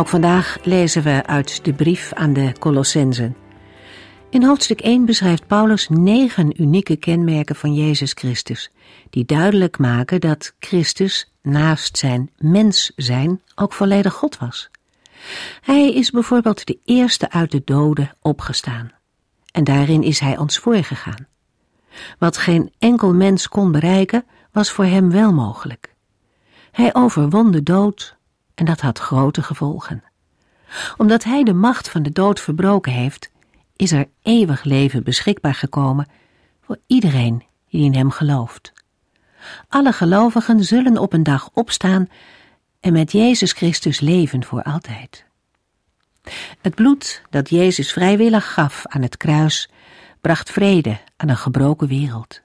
Ook vandaag lezen we uit de brief aan de Colossensen. In hoofdstuk 1 beschrijft Paulus negen unieke kenmerken van Jezus Christus, die duidelijk maken dat Christus naast zijn mens zijn ook volledig God was. Hij is bijvoorbeeld de eerste uit de doden opgestaan. En daarin is hij ons voorgegaan. Wat geen enkel mens kon bereiken, was voor hem wel mogelijk. Hij overwon de dood en dat had grote gevolgen. Omdat hij de macht van de dood verbroken heeft, is er eeuwig leven beschikbaar gekomen voor iedereen die in hem gelooft. Alle gelovigen zullen op een dag opstaan en met Jezus Christus leven voor altijd. Het bloed dat Jezus vrijwillig gaf aan het kruis bracht vrede aan een gebroken wereld.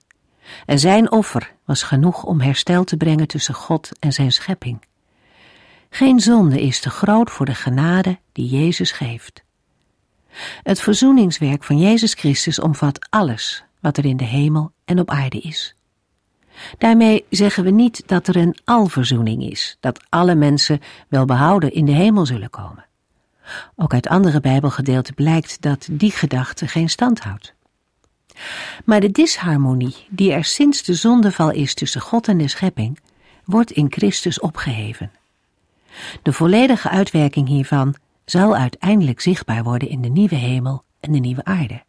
En zijn offer was genoeg om herstel te brengen tussen God en zijn schepping. Geen zonde is te groot voor de genade die Jezus geeft. Het verzoeningswerk van Jezus Christus omvat alles wat er in de hemel en op aarde is. Daarmee zeggen we niet dat er een alverzoening is, dat alle mensen wel behouden in de hemel zullen komen. Ook uit andere Bijbelgedeelten blijkt dat die gedachte geen stand houdt. Maar de disharmonie die er sinds de zondeval is tussen God en de schepping, wordt in Christus opgeheven. De volledige uitwerking hiervan zal uiteindelijk zichtbaar worden in de nieuwe hemel en de nieuwe aarde.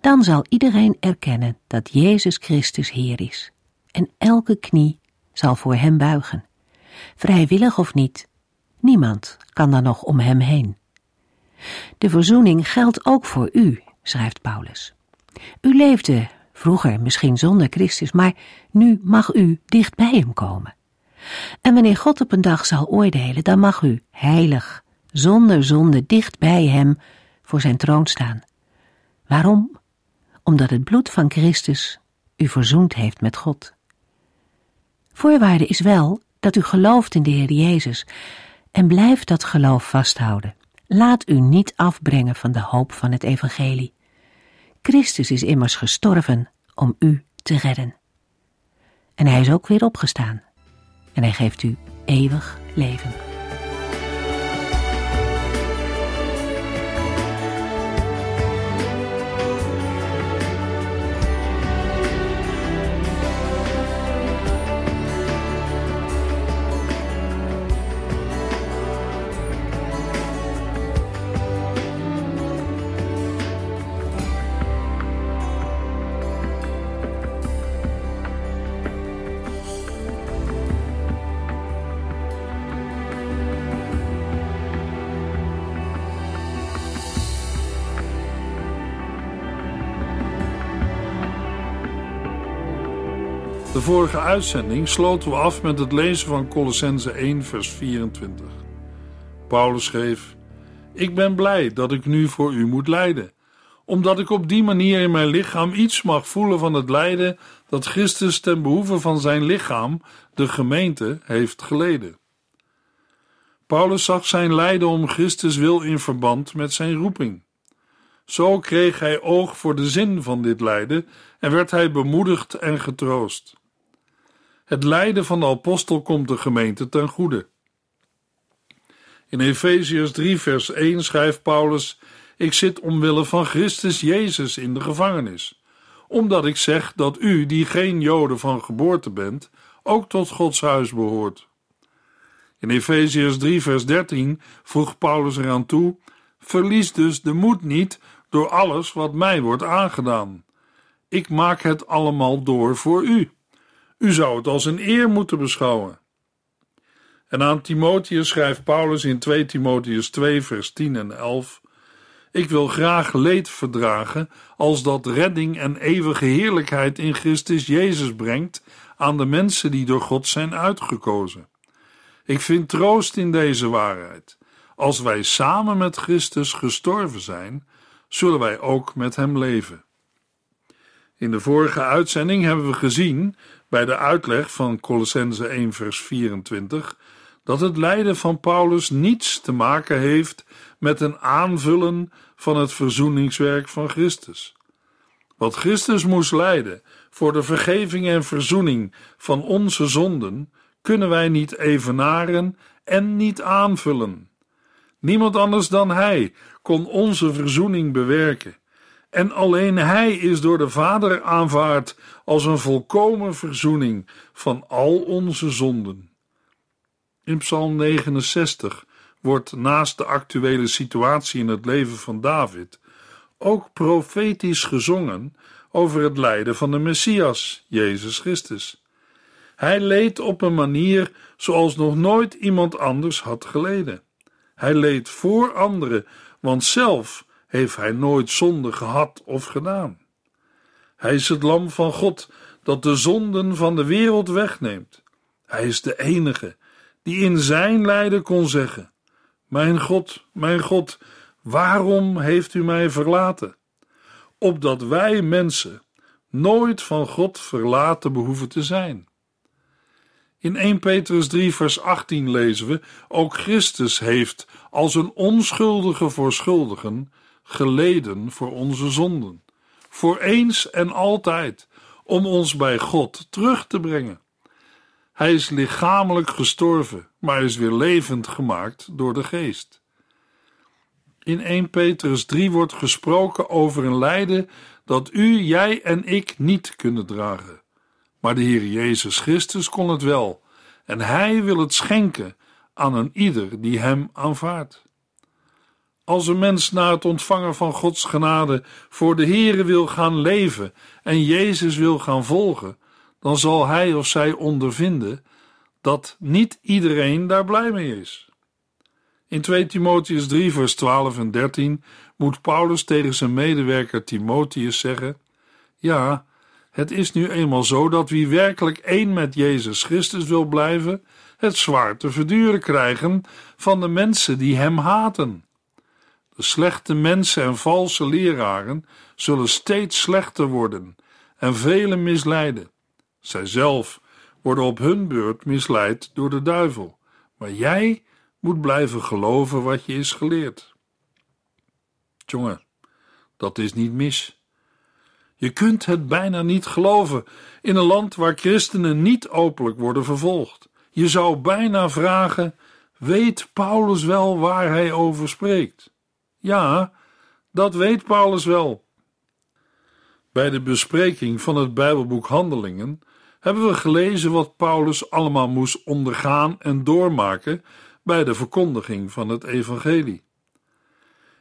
Dan zal iedereen erkennen dat Jezus Christus Heer is, en elke knie zal voor Hem buigen. Vrijwillig of niet, niemand kan dan nog om Hem heen. De verzoening geldt ook voor u, schrijft Paulus. U leefde vroeger misschien zonder Christus, maar nu mag u dicht bij Hem komen. En wanneer God op een dag zal oordelen, dan mag u heilig, zonder zonde, dicht bij Hem voor zijn troon staan. Waarom? Omdat het bloed van Christus u verzoend heeft met God. Voorwaarde is wel dat u gelooft in de Heer Jezus en blijft dat geloof vasthouden. Laat u niet afbrengen van de hoop van het Evangelie. Christus is immers gestorven om u te redden. En hij is ook weer opgestaan en hij geeft u eeuwig leven. De vorige uitzending sloten we af met het lezen van Colossense 1, vers 24. Paulus schreef: Ik ben blij dat ik nu voor u moet lijden, omdat ik op die manier in mijn lichaam iets mag voelen van het lijden dat Christus ten behoeve van zijn lichaam, de gemeente, heeft geleden. Paulus zag zijn lijden om Christus wil in verband met zijn roeping. Zo kreeg hij oog voor de zin van dit lijden en werd hij bemoedigd en getroost. Het lijden van de apostel komt de gemeente ten goede. In Efeziërs 3, vers 1 schrijft Paulus: Ik zit omwille van Christus Jezus in de gevangenis, omdat ik zeg dat u, die geen Joden van geboorte bent, ook tot Gods huis behoort. In Efeziërs 3, vers 13 voegt Paulus eraan toe: Verlies dus de moed niet door alles wat mij wordt aangedaan. Ik maak het allemaal door voor u. U zou het als een eer moeten beschouwen. En aan Timotheus schrijft Paulus in 2 Timotheus 2, vers 10 en 11: Ik wil graag leed verdragen, als dat redding en eeuwige heerlijkheid in Christus Jezus brengt aan de mensen die door God zijn uitgekozen. Ik vind troost in deze waarheid. als wij samen met Christus gestorven zijn, zullen wij ook met hem leven. In de vorige uitzending hebben we gezien, bij de uitleg van Colossense 1 vers 24, dat het lijden van Paulus niets te maken heeft met een aanvullen van het verzoeningswerk van Christus. Wat Christus moest lijden voor de vergeving en verzoening van onze zonden, kunnen wij niet evenaren en niet aanvullen. Niemand anders dan Hij kon onze verzoening bewerken. En alleen Hij is door de Vader aanvaard als een volkomen verzoening van al onze zonden. In Psalm 69 wordt naast de actuele situatie in het leven van David ook profetisch gezongen over het lijden van de Messias, Jezus Christus. Hij leed op een manier zoals nog nooit iemand anders had geleden. Hij leed voor anderen, want zelf heeft hij nooit zonde gehad of gedaan. Hij is het lam van God dat de zonden van de wereld wegneemt. Hij is de enige die in zijn lijden kon zeggen: Mijn God, mijn God, waarom heeft u mij verlaten? Opdat wij mensen nooit van God verlaten behoeven te zijn. In 1 Petrus 3, vers 18 lezen we: Ook Christus heeft als een onschuldige voor schuldigen geleden voor onze zonden, voor eens en altijd, om ons bij God terug te brengen. Hij is lichamelijk gestorven, maar is weer levend gemaakt door de geest. In 1 Petrus 3 wordt gesproken over een lijden dat u, jij en ik niet kunnen dragen. Maar de Heer Jezus Christus kon het wel, en Hij wil het schenken aan een ieder die Hem aanvaardt. Als een mens na het ontvangen van Gods genade voor de Heere wil gaan leven en Jezus wil gaan volgen, dan zal hij of zij ondervinden dat niet iedereen daar blij mee is. In 2 Timotheus 3, vers 12 en 13 moet Paulus tegen zijn medewerker Timotheus zeggen: Ja, het is nu eenmaal zo dat wie werkelijk één met Jezus Christus wil blijven, het zwaar te verduren krijgen van de mensen die hem haten. De slechte mensen en valse leraren zullen steeds slechter worden en velen misleiden. Zij zelf worden op hun beurt misleid door de duivel, maar jij moet blijven geloven wat je is geleerd. Jongen, dat is niet mis. Je kunt het bijna niet geloven in een land waar christenen niet openlijk worden vervolgd. Je zou bijna vragen: weet Paulus wel waar hij over spreekt? Ja, dat weet Paulus wel. Bij de bespreking van het Bijbelboek Handelingen hebben we gelezen wat Paulus allemaal moest ondergaan en doormaken bij de verkondiging van het Evangelie.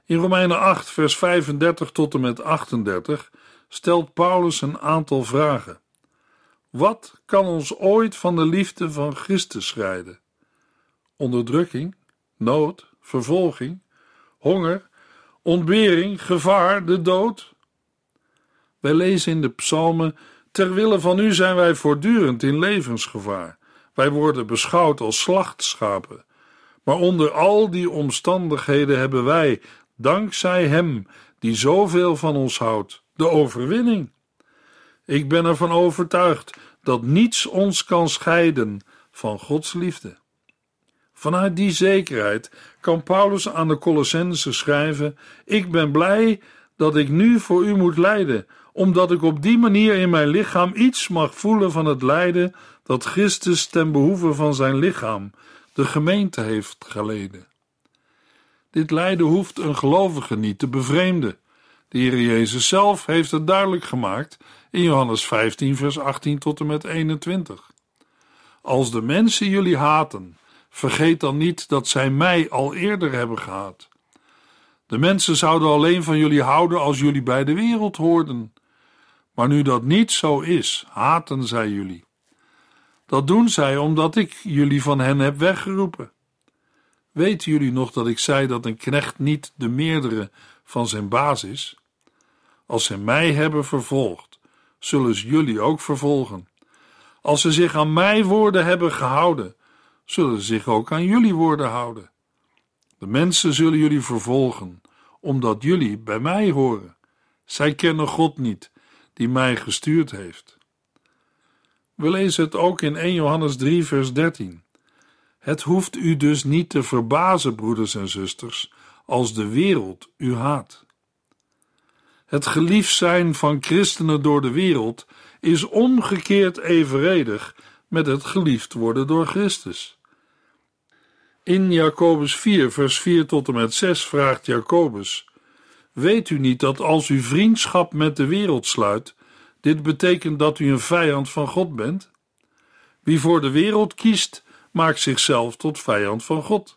In Romeinen 8, vers 35 tot en met 38 stelt Paulus een aantal vragen. Wat kan ons ooit van de liefde van Christus scheiden? Onderdrukking, nood, vervolging, honger, ontbering, gevaar, de dood? Wij lezen in de psalmen: Ter wille van u zijn wij voortdurend in levensgevaar. Wij worden beschouwd als slachtschapen. Maar onder al die omstandigheden hebben wij, dankzij Hem die zoveel van ons houdt, de overwinning. Ik ben ervan overtuigd dat niets ons kan scheiden van Gods liefde. Vanuit die zekerheid kan Paulus aan de Colossense schrijven: Ik ben blij dat ik nu voor u moet lijden, omdat ik op die manier in mijn lichaam iets mag voelen van het lijden dat Christus ten behoeve van zijn lichaam, de gemeente, heeft geleden. Dit lijden hoeft een gelovige niet te bevreemden. De Heer Jezus zelf heeft het duidelijk gemaakt in Johannes 15, vers 18 tot en met 21. Als de mensen jullie haten, vergeet dan niet dat zij mij al eerder hebben gehaat. De mensen zouden alleen van jullie houden als jullie bij de wereld hoorden. Maar nu dat niet zo is, haten zij jullie. Dat doen zij omdat ik jullie van hen heb weggeroepen. Weten jullie nog dat ik zei dat een knecht niet de meerdere van zijn baas is? Als ze mij hebben vervolgd, zullen ze jullie ook vervolgen. Als ze zich aan mijn woorden hebben gehouden, zullen zich ook aan jullie woorden houden. De mensen zullen jullie vervolgen, omdat jullie bij mij horen. Zij kennen God niet, die mij gestuurd heeft. We lezen het ook in 1 Johannes 3, vers 13. Het hoeft u dus niet te verbazen, broeders en zusters, als de wereld u haat. Het geliefd zijn van christenen door de wereld is omgekeerd evenredig met het geliefd worden door Christus. In Jacobus 4, vers 4 tot en met 6 vraagt Jacobus: Weet u niet dat als u vriendschap met de wereld sluit, dit betekent dat u een vijand van God bent? Wie voor de wereld kiest, maakt zichzelf tot vijand van God.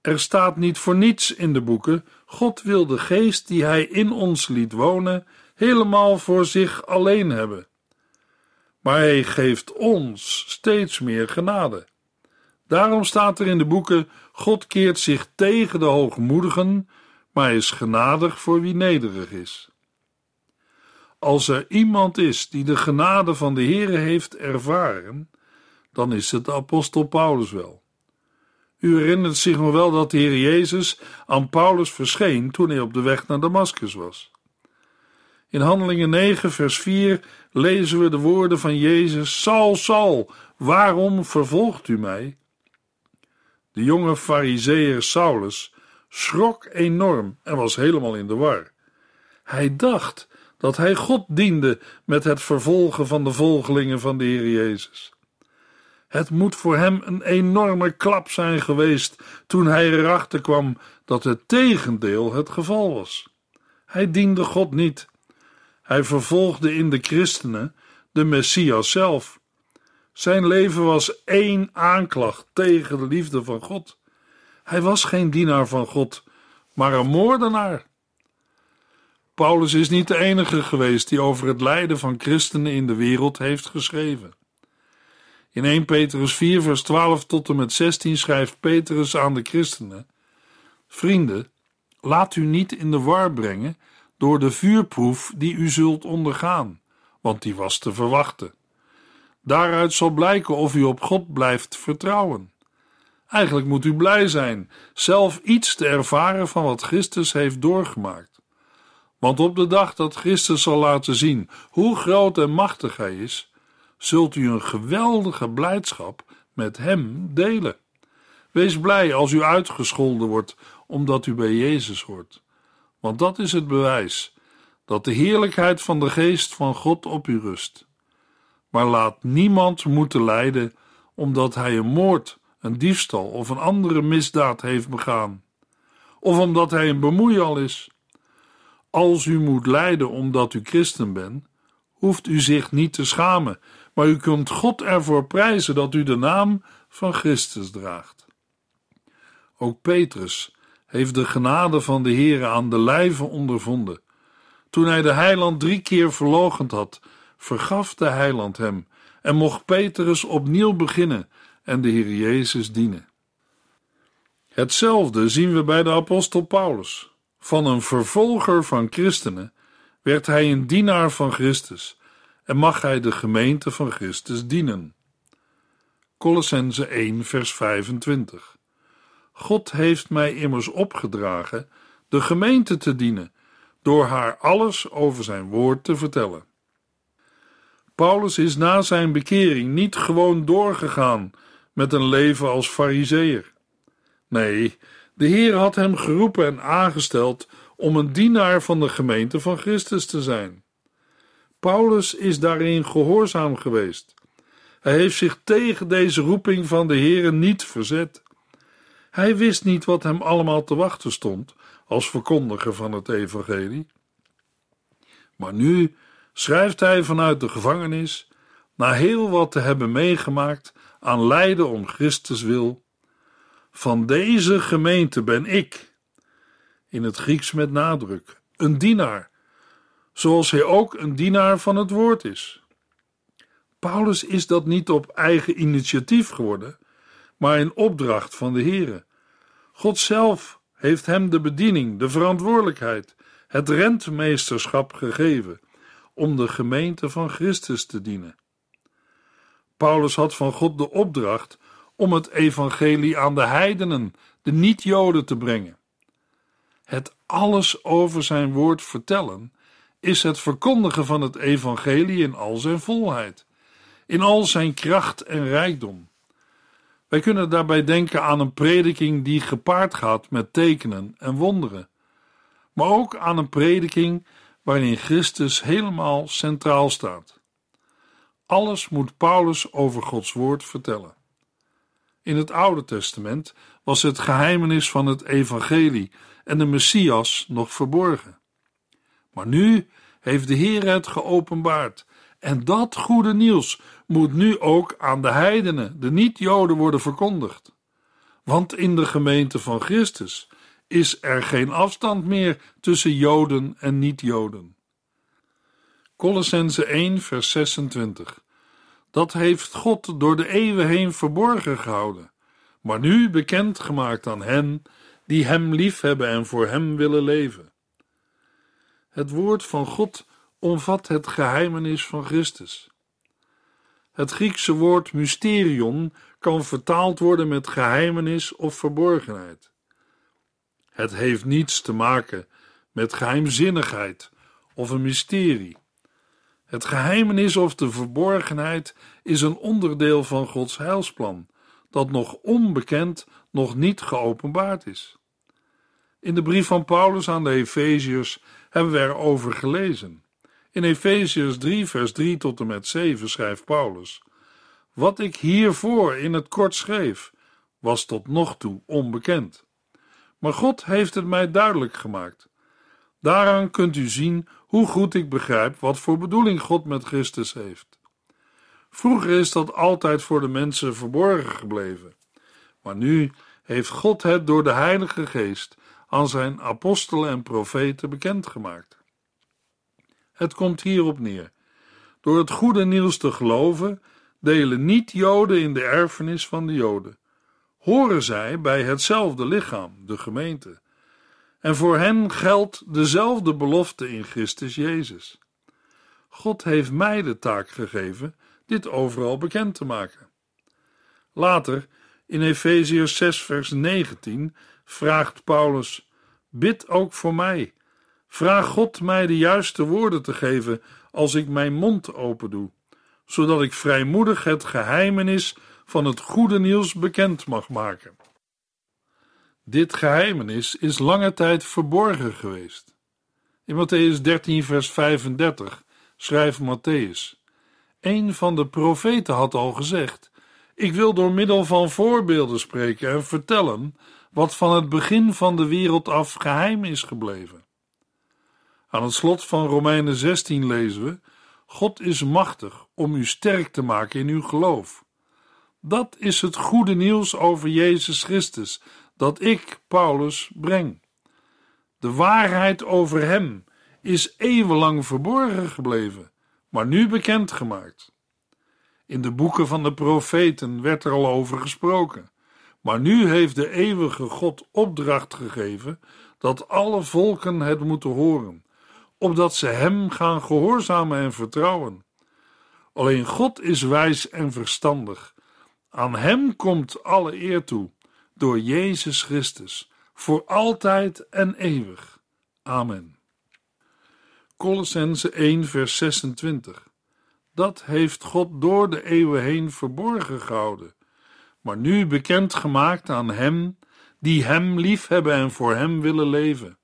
Er staat niet voor niets in de boeken: God wil de geest die Hij in ons liet wonen, helemaal voor zich alleen hebben. Maar Hij geeft ons steeds meer genade. Daarom staat er in de boeken: God keert zich tegen de hoogmoedigen, maar is genadig voor wie nederig is. Als er iemand is die de genade van de Heere heeft ervaren, dan is het de apostel Paulus wel. U herinnert zich nog wel dat de Heer Jezus aan Paulus verscheen toen hij op de weg naar Damascus was. In Handelingen 9, vers 4 lezen we de woorden van Jezus: Saul, Saul, waarom vervolgt u mij? De jonge Farizeeër Saulus schrok enorm en was helemaal in de war. Hij dacht dat hij God diende met het vervolgen van de volgelingen van de Heer Jezus. Het moet voor hem een enorme klap zijn geweest toen hij erachter kwam dat het tegendeel het geval was. Hij diende God niet. Hij vervolgde in de christenen de Messias zelf. Zijn leven was één aanklacht tegen de liefde van God. Hij was geen dienaar van God, maar een moordenaar. Paulus is niet de enige geweest die over het lijden van christenen in de wereld heeft geschreven. In 1 Petrus 4, vers 12 tot en met 16 schrijft Petrus aan de christenen: Vrienden, laat u niet in de war brengen door de vuurproef die u zult ondergaan, want die was te verwachten. Daaruit zal blijken of u op God blijft vertrouwen. Eigenlijk moet u blij zijn zelf iets te ervaren van wat Christus heeft doorgemaakt. Want op de dag dat Christus zal laten zien hoe groot en machtig Hij is, zult u een geweldige blijdschap met Hem delen. Wees blij als u uitgescholden wordt omdat u bij Jezus hoort, want dat is het bewijs dat de heerlijkheid van de Geest van God op u rust. Maar laat niemand moeten lijden omdat hij een moord, een diefstal of een andere misdaad heeft begaan, of omdat hij een bemoeial is. Als u moet lijden omdat u christen bent, hoeft u zich niet te schamen, maar u kunt God ervoor prijzen dat u de naam van Christus draagt. Ook Petrus heeft de genade van de Heere aan de lijve ondervonden. Toen hij de heiland drie keer verloochend had, vergaf de heiland hem en mocht Petrus opnieuw beginnen en de Heer Jezus dienen. Hetzelfde zien we bij de apostel Paulus. Van een vervolger van christenen werd hij een dienaar van Christus en mag hij de gemeente van Christus dienen. Colossense 1 vers 25 God heeft mij immers opgedragen de gemeente te dienen, door haar alles over zijn woord te vertellen. Paulus is na zijn bekering niet gewoon doorgegaan met een leven als fariseer. Nee, de Heer had hem geroepen en aangesteld om een dienaar van de gemeente van Christus te zijn. Paulus is daarin gehoorzaam geweest. Hij heeft zich tegen deze roeping van de Heere niet verzet. Hij wist niet wat hem allemaal te wachten stond als verkondiger van het evangelie. Maar nu schrijft hij vanuit de gevangenis, na heel wat te hebben meegemaakt aan lijden om Christus wil. Van deze gemeente ben ik, in het Grieks met nadruk, een dienaar, zoals hij ook een dienaar van het woord is. Paulus is dat niet op eigen initiatief geworden, maar in opdracht van de Heere. God zelf heeft hem de bediening, de verantwoordelijkheid, het rentmeesterschap gegeven om de gemeente van Christus te dienen. Paulus had van God de opdracht om het evangelie aan de heidenen, de niet-Joden, te brengen. Het alles over zijn woord vertellen is het verkondigen van het evangelie in al zijn volheid, in al zijn kracht en rijkdom. Wij kunnen daarbij denken aan een prediking die gepaard gaat met tekenen en wonderen, maar ook aan een prediking waarin Christus helemaal centraal staat. Alles moet Paulus over Gods woord vertellen. In het Oude Testament was het geheimenis van het evangelie en de Messias nog verborgen. Maar nu heeft de Heer het geopenbaard en dat goede nieuws moet nu ook aan de heidenen, de niet-Joden, worden verkondigd. Want in de gemeente van Christus is er geen afstand meer tussen Joden en niet-Joden. Colossense 1, vers 26. Dat heeft God door de eeuwen heen verborgen gehouden, maar nu bekend gemaakt aan hen die Hem liefhebben en voor Hem willen leven. Het woord van God omvat het geheimenis van Christus. Het Griekse woord mysterion kan vertaald worden met geheimenis of verborgenheid. Het heeft niets te maken met geheimzinnigheid of een mysterie. Het geheimenis of de verborgenheid is een onderdeel van Gods heilsplan, dat nog onbekend, nog niet geopenbaard is. In de brief van Paulus aan de Efeziërs hebben we erover gelezen. In Efeziërs 3, vers 3 tot en met 7 schrijft Paulus: Wat ik hiervoor in het kort schreef, was tot nog toe onbekend. Maar God heeft het mij duidelijk gemaakt. Daaraan kunt u zien hoe goed ik begrijp wat voor bedoeling God met Christus heeft. Vroeger is dat altijd voor de mensen verborgen gebleven, maar nu heeft God het door de Heilige Geest aan zijn apostelen en profeten bekendgemaakt. Het komt hierop neer. Door het goede nieuws te geloven, delen niet-Joden in de erfenis van de Joden. Horen zij bij hetzelfde lichaam, de gemeente. En voor hen geldt dezelfde belofte in Christus Jezus. God heeft mij de taak gegeven dit overal bekend te maken. Later, in Efeziërs 6, vers 19, vraagt Paulus: Bid ook voor mij Vraag God mij de juiste woorden te geven als ik mijn mond open doe, zodat ik vrijmoedig het geheimenis van het goede nieuws bekend mag maken. Dit geheimenis is lange tijd verborgen geweest. In Matthäus 13, vers 35 schrijft Matthäus: Een van de profeten had al gezegd: Ik wil door middel van voorbeelden spreken en vertellen wat van het begin van de wereld af geheim is gebleven. Aan het slot van Romeinen 16 lezen we: God is machtig om u sterk te maken in uw geloof. Dat is het goede nieuws over Jezus Christus dat ik, Paulus, breng. De waarheid over Hem is eeuwenlang verborgen gebleven, maar nu bekendgemaakt. In de boeken van de profeten werd er al over gesproken, maar nu heeft de eeuwige God opdracht gegeven dat alle volken het moeten horen opdat ze Hem gaan gehoorzamen en vertrouwen. Alleen God is wijs en verstandig. Aan Hem komt alle eer toe, door Jezus Christus, voor altijd en eeuwig. Amen. Colossense 1, vers 26. Dat heeft God door de eeuwen heen verborgen gehouden, maar nu bekend gemaakt aan Hem die Hem liefhebben en voor Hem willen leven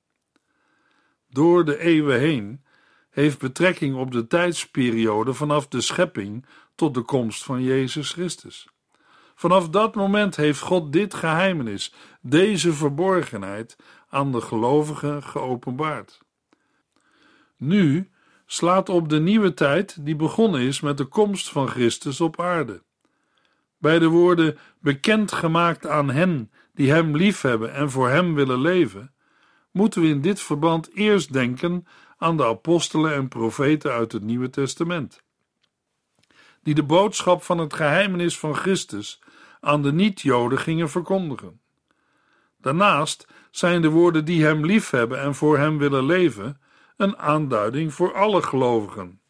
door de eeuwen heen heeft betrekking op de tijdsperiode vanaf de schepping tot de komst van Jezus Christus. Vanaf dat moment heeft God dit geheimenis, deze verborgenheid, aan de gelovigen geopenbaard. Nu slaat op de nieuwe tijd die begonnen is met de komst van Christus op aarde. Bij de woorden bekend gemaakt aan hen die Hem liefhebben en voor Hem willen leven, moeten we in dit verband eerst denken aan de apostelen en profeten uit het Nieuwe Testament, die de boodschap van het geheimenis van Christus aan de niet-Joden gingen verkondigen. Daarnaast zijn de woorden die Hem liefhebben en voor Hem willen leven een aanduiding voor alle gelovigen.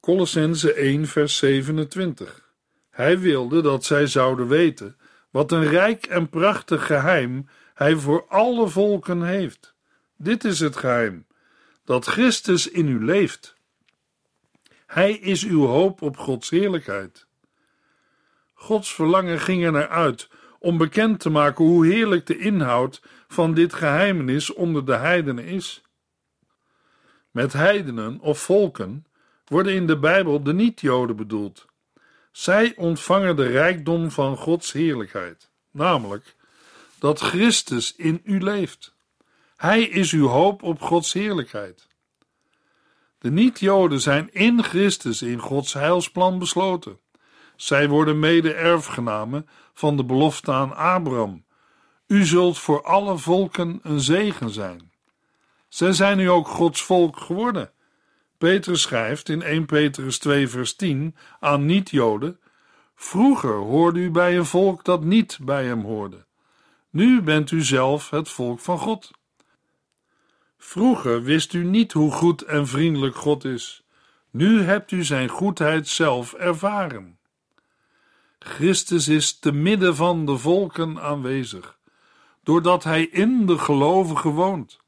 Colossense 1, vers 27. Hij wilde dat zij zouden weten wat een rijk en prachtig geheim hij voor alle volken heeft. Dit is het geheim: dat Christus in u leeft. Hij is uw hoop op Gods heerlijkheid. Gods verlangen ging er naar uit om bekend te maken hoe heerlijk de inhoud van dit geheimenis onder de heidenen is. Met heidenen of volken worden in de Bijbel de niet-Joden bedoeld. Zij ontvangen de rijkdom van Gods heerlijkheid, namelijk dat Christus in u leeft. Hij is uw hoop op Gods heerlijkheid. De niet-Joden zijn in Christus in Gods heilsplan besloten. Zij worden mede-erfgenamen van de belofte aan Abraham. U zult voor alle volken een zegen zijn. Zij zijn nu ook Gods volk geworden. Petrus schrijft in 1 Petrus 2 vers 10 aan niet-Joden: Vroeger hoorde u bij een volk dat niet bij hem hoorde. Nu bent u zelf het volk van God. Vroeger wist u niet hoe goed en vriendelijk God is. Nu hebt u zijn goedheid zelf ervaren. Christus is te midden van de volken aanwezig, doordat hij in de gelovigen woont.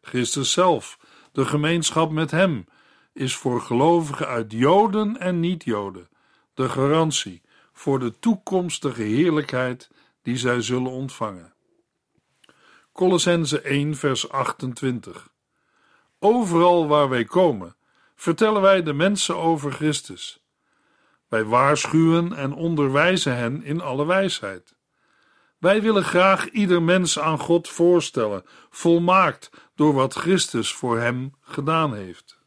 Christus zelf, de gemeenschap met hem, is voor gelovigen uit Joden en niet-Joden de garantie voor de toekomstige heerlijkheid die zij zullen ontvangen. Colossense 1 vers 28 Overal waar wij komen, vertellen wij de mensen over Christus. Wij waarschuwen en onderwijzen hen in alle wijsheid. Wij willen graag ieder mens aan God voorstellen, volmaakt door wat Christus voor hem gedaan heeft.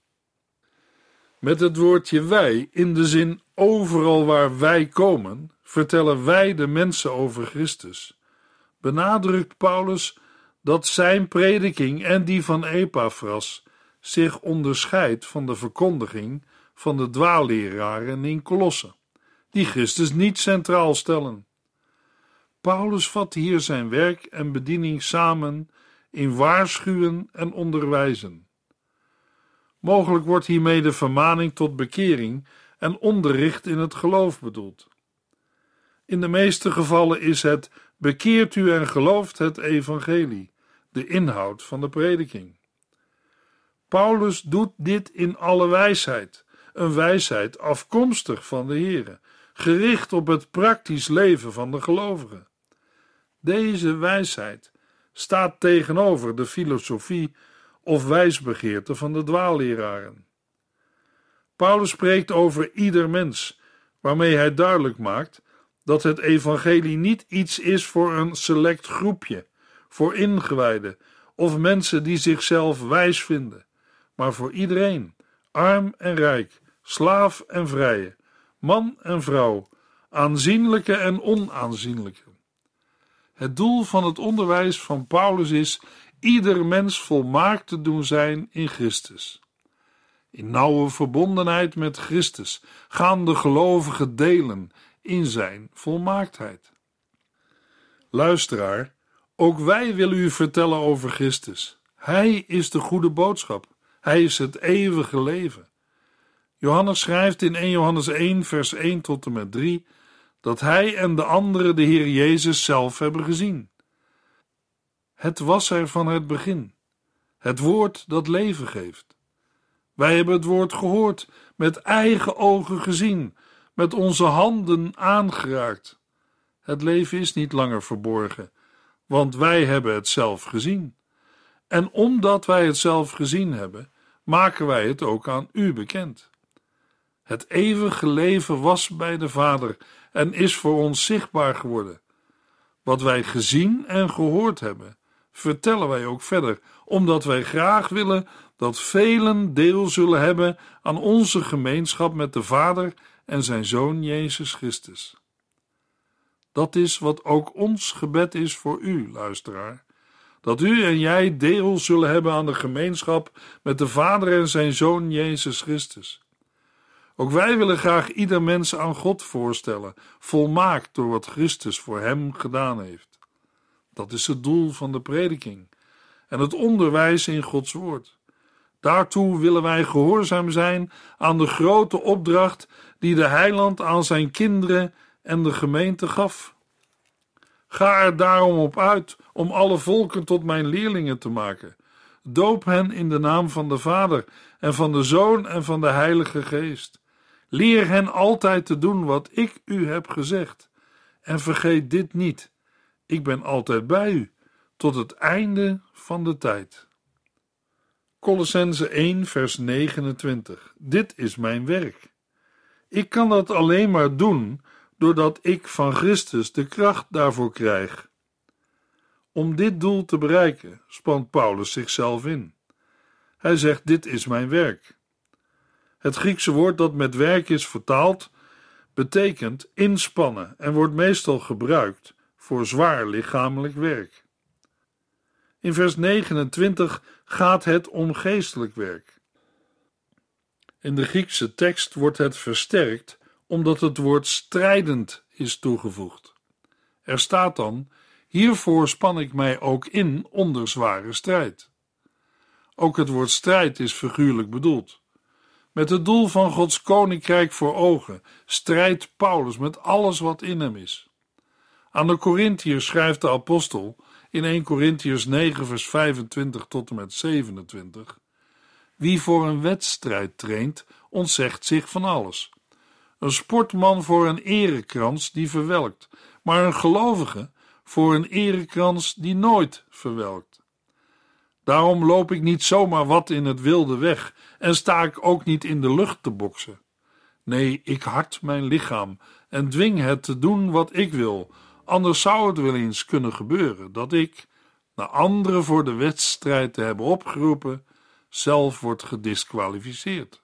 Met het woordje wij in de zin overal waar wij komen, vertellen wij de mensen over Christus. Benadrukt Paulus dat zijn prediking en die van Epaphras zich onderscheidt van de verkondiging van de dwaalleraren in Kolosse, die Christus niet centraal stellen. Paulus vat hier zijn werk en bediening samen in waarschuwen en onderwijzen. Mogelijk wordt hiermee de vermaning tot bekering en onderricht in het geloof bedoeld. In de meeste gevallen is het bekeert u en gelooft het evangelie, de inhoud van de prediking. Paulus doet dit in alle wijsheid, een wijsheid afkomstig van de Here, gericht op het praktisch leven van de gelovigen. Deze wijsheid staat tegenover de filosofie of wijsbegeerte van de dwaalleraren. Paulus spreekt over ieder mens, waarmee hij duidelijk maakt dat het evangelie niet iets is voor een select groepje, voor ingewijden of mensen die zichzelf wijs vinden, maar voor iedereen, arm en rijk, slaaf en vrije, man en vrouw, aanzienlijke en onaanzienlijke. Het doel van het onderwijs van Paulus is ieder mens volmaakt te doen zijn in Christus. In nauwe verbondenheid met Christus gaan de gelovigen delen in zijn volmaaktheid. Luisteraar, ook wij willen u vertellen over Christus. Hij is de goede boodschap. Hij is het eeuwige leven. Johannes schrijft in 1 Johannes 1, vers 1 tot en met 3 dat hij en de anderen de Heer Jezus zelf hebben gezien. Het was er van het begin, het woord dat leven geeft. Wij hebben het woord gehoord, met eigen ogen gezien, met onze handen aangeraakt. Het leven is niet langer verborgen, want wij hebben het zelf gezien. En omdat wij het zelf gezien hebben, maken wij het ook aan u bekend. Het eeuwige leven was bij de Vader en is voor ons zichtbaar geworden. Wat wij gezien en gehoord hebben, vertellen wij ook verder, omdat wij graag willen dat velen deel zullen hebben aan onze gemeenschap met de Vader en zijn Zoon Jezus Christus. Dat is wat ook ons gebed is voor u, luisteraar. Dat u en jij deel zullen hebben aan de gemeenschap met de Vader en zijn Zoon Jezus Christus. Ook wij willen graag ieder mens aan God voorstellen, volmaakt door wat Christus voor hem gedaan heeft. Dat is het doel van de prediking en het onderwijs in Gods woord. Daartoe willen wij gehoorzaam zijn aan de grote opdracht die de heiland aan zijn kinderen en de gemeente gaf. Ga er daarom op uit om alle volken tot mijn leerlingen te maken. Doop hen in de naam van de Vader en van de Zoon en van de Heilige Geest. Leer hen altijd te doen wat ik u heb gezegd. En vergeet dit niet: ik ben altijd bij u, tot het einde van de tijd. Colossense 1, vers 29. Dit is mijn werk. Ik kan dat alleen maar doen doordat ik van Christus de kracht daarvoor krijg. Om dit doel te bereiken, spant Paulus zichzelf in. Hij zegt: Dit is mijn werk. Het Griekse woord dat met werk is vertaald, betekent inspannen en wordt meestal gebruikt voor zwaar lichamelijk werk. In vers 29 gaat het om geestelijk werk. In de Griekse tekst wordt het versterkt omdat het woord strijdend is toegevoegd. Er staat dan: Hiervoor span ik mij ook in onder zware strijd. Ook het woord strijd is figuurlijk bedoeld. Met het doel van Gods koninkrijk voor ogen strijdt Paulus met alles wat in hem is. Aan de Corinthiërs schrijft de apostel in 1 Corinthiërs 9 vers 25 tot en met 27 Wie voor een wedstrijd traint, ontzegt zich van alles. Een sportman voor een erekrans die verwelkt, maar een gelovige voor een erekrans die nooit verwelkt. Daarom loop ik niet zomaar wat in het wilde weg en sta ik ook niet in de lucht te boksen. Nee, ik hart mijn lichaam en dwing het te doen wat ik wil, anders zou het wel eens kunnen gebeuren dat ik, na anderen voor de wedstrijd te hebben opgeroepen, zelf wordt gedisqualificeerd.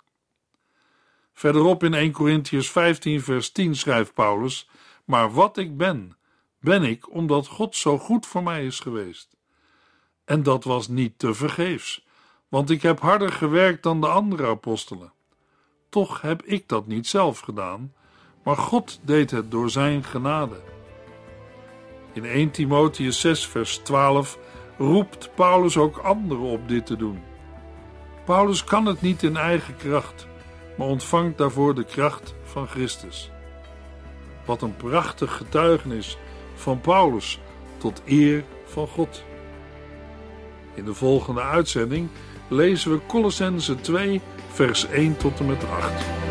Verderop in 1 Corinthians 15, vers 10 schrijft Paulus: Maar wat ik ben, ben ik omdat God zo goed voor mij is geweest. En dat was niet te vergeefs, want ik heb harder gewerkt dan de andere apostelen. Toch heb ik dat niet zelf gedaan, maar God deed het door zijn genade. In 1 Timotheus 6, vers 12 roept Paulus ook anderen op dit te doen. Paulus kan het niet in eigen kracht, maar ontvangt daarvoor de kracht van Christus. Wat een prachtig getuigenis van Paulus tot eer van God. In de volgende uitzending lezen we Colossense 2, vers 1 tot en met 8.